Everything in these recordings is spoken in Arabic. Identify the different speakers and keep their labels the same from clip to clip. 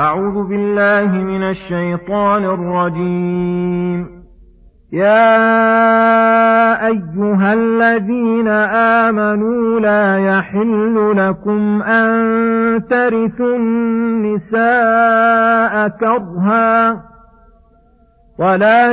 Speaker 1: أعوذ بالله من الشيطان الرجيم. يا أيها الذين آمنوا لا يحل لكم أن ترثوا النساء كرها ولا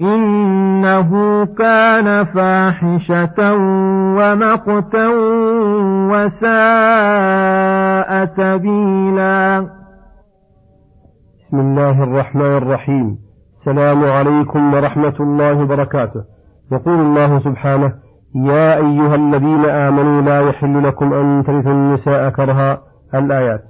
Speaker 1: إنه كان فاحشة ومقتا وساء سبيلا.
Speaker 2: بسم الله الرحمن الرحيم. السلام عليكم ورحمة الله وبركاته. يقول الله سبحانه يا أيها الذين آمنوا لا يحل لكم أن ترثوا النساء كرها الآيات.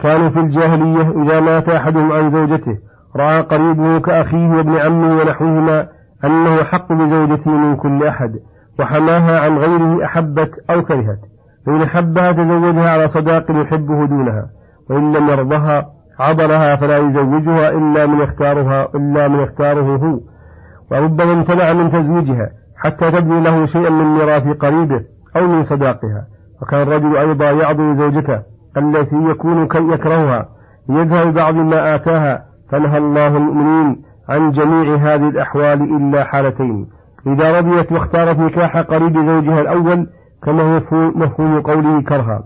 Speaker 2: كانوا في الجاهلية إذا مات أحدهم عن زوجته رأى قريبه كأخيه وابن عمه ونحوهما أنه حق بزوجته من كل أحد وحماها عن غيره أحبت أو كرهت فإن أحبها تزوجها على صداق يحبه دونها وإن لم يرضها عضلها فلا يزوجها إلا من اختارها إلا من اختاره هو. وربما امتنع من تزويجها حتى تبني له شيئا من ميراث قريبه أو من صداقها وكان الرجل أيضا يعضل زوجته التي يكون يكرهها ليذهب بعض ما آتاها فنهى الله المؤمنين عن جميع هذه الأحوال إلا حالتين. إذا رضيت واختارت نكاح قريب زوجها الأول كما مفهوم قوله كرها.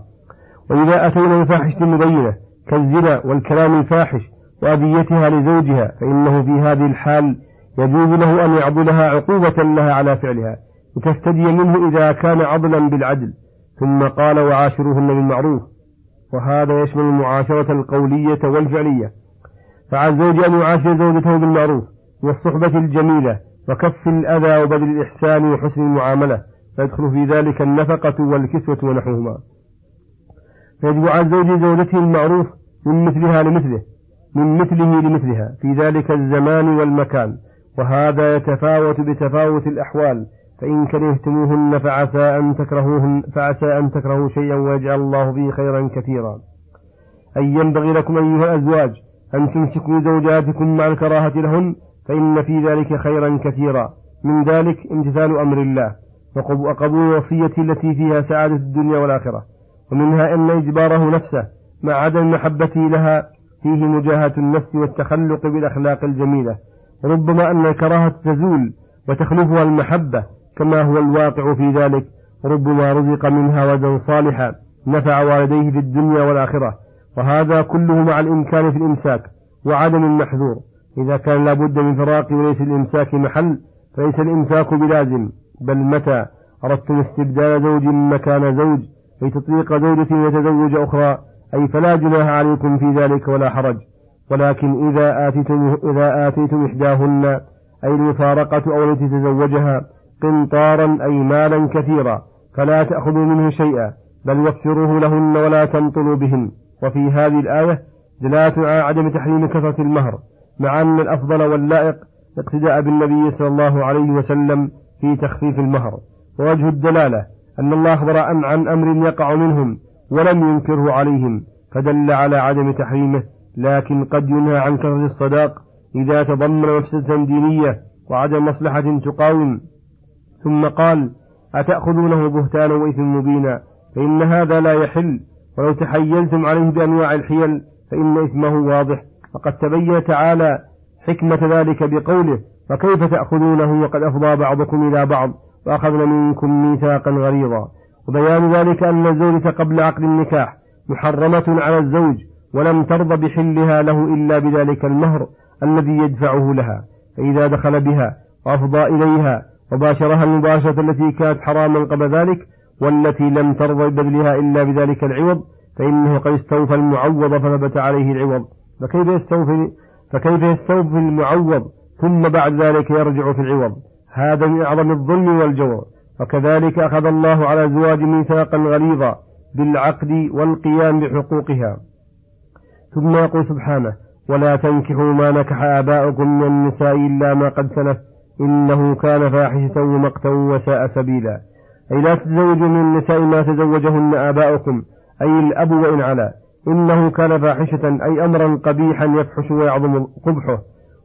Speaker 2: وإذا أتينا بفاحشة مبينة كالزنا والكلام الفاحش وأذيتها لزوجها فإنه في هذه الحال يجوز له أن يعضلها عقوبة لها على فعلها وتفتدي منه إذا كان عضلا بالعدل. ثم قال وعاشروهن بالمعروف. وهذا يشمل المعاشرة القولية والفعلية. فعلى الزوج أن يعاشر زوجته بالمعروف والصحبة الجميلة وكف الأذى وبذل الإحسان وحسن المعاملة فيدخل في ذلك النفقة والكسوة ونحوهما. فيجب على الزوج زوجته المعروف من مثلها لمثله من مثله لمثلها في ذلك الزمان والمكان. وهذا يتفاوت بتفاوت الأحوال فإن كرهتموهن فعسى أن تكرهوهن فعسى أن تكرهوا شيئا ويجعل الله فيه خيرا كثيرا. أي ينبغي لكم أيها الأزواج أن تمسكوا زوجاتكم مع الكراهة لهن فإن في ذلك خيرا كثيرا. من ذلك امتثال أمر الله وقبول الوصية التي فيها سعادة الدنيا والآخرة. ومنها أن إجباره نفسه مع عدم محبته لها فيه مجاهة النفس والتخلق بالأخلاق الجميلة. ربما أن الكراهة تزول وتخلفها المحبة كما هو الواقع في ذلك. ربما رزق منها ولدا صالحا نفع والديه في الدنيا والآخرة. وهذا كله مع الإمكان في الإمساك وعدم المحذور. إذا كان لابد من فراق وليس الإمساك محل فليس الإمساك بلازم بل متى؟ أردتم استبدال زوج مكان زوج أي تطليق زوجة وتزوج أخرى أي فلا جناح عليكم في ذلك ولا حرج. ولكن إذا آتيتم إذا آتيتم إحداهن أي المفارقة أو التي تزوجها قنطارا أي مالا كثيرا فلا تأخذوا منه شيئا بل وفروه لهن ولا تمطلوا بهن. وفي هذه الآية دلالة على عدم تحريم كثرة المهر مع أن الأفضل واللائق اقتداء بالنبي صلى الله عليه وسلم في تخفيف المهر. ووجه الدلالة أن الله أخبر عن, أمر يقع منهم ولم ينكره عليهم فدل على عدم تحريمه لكن قد ينهى عن كثرة الصداق إذا تضمن مفسدة دينية وعدم مصلحة تقاوم. ثم قال أتأخذونه بهتانا وإثم مبينا؟ فإن هذا لا يحل ولو تحيلتم عليه بأنواع الحيل فإن إثمه واضح. فقد تبين تعالى حكمة ذلك بقوله فكيف تأخذونه وقد أفضى بعضكم إلى بعض وأخذنا منكم ميثاقا غليظا. وبيان ذلك أن الزوجة قبل عقد النكاح محرمة على الزوج ولم ترض بحلها له إلا بذلك المهر الذي يدفعه لها. فإذا دخل بها وأفضى إليها وباشرها المباشرة التي كانت حراما قبل ذلك والتي لم ترضى ببذلها إلا بذلك العوض فإنه قد استوفى المعوض فثبت عليه العوض. فكيف يستوفي فكيف يستوفي المعوض ثم بعد ذلك يرجع في العوض؟ هذا من أعظم الظلم والجور. وكذلك أخذ الله على الزواج ميثاقا غليظا بالعقد والقيام بحقوقها. ثم يقول سبحانه ولا تنكحوا ما نكح آباؤكم من النساء إلا ما قد سلف إنه كان فاحشة ومقتا وساء سبيلا. أي لا تتزوجوا من النساء ما تزوجهن آباؤكم أي الأب وإن علا. إنه كان فاحشة أي أمرا قبيحا يفحش ويعظم قبحه.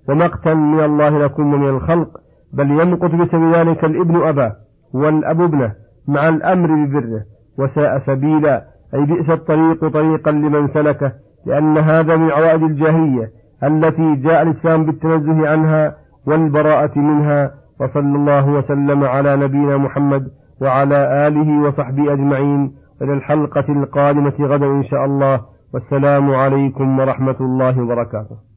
Speaker 2: ومقتا من الله لكم ومن الخلق بل يمقت بسبب ذلك الابن أباه والأب ابنه مع الأمر ببره. وساء سبيلا أي بئس الطريق طريقا لمن سلكه لأن هذا من عوائد الجاهلية التي جاء الإسلام بالتنزه عنها والبراءة منها. وصلى الله وسلم على نبينا محمد وعلى آله وصحبه أجمعين إلى الحلقة القادمة غدا إن شاء الله. والسلام عليكم ورحمة الله وبركاته.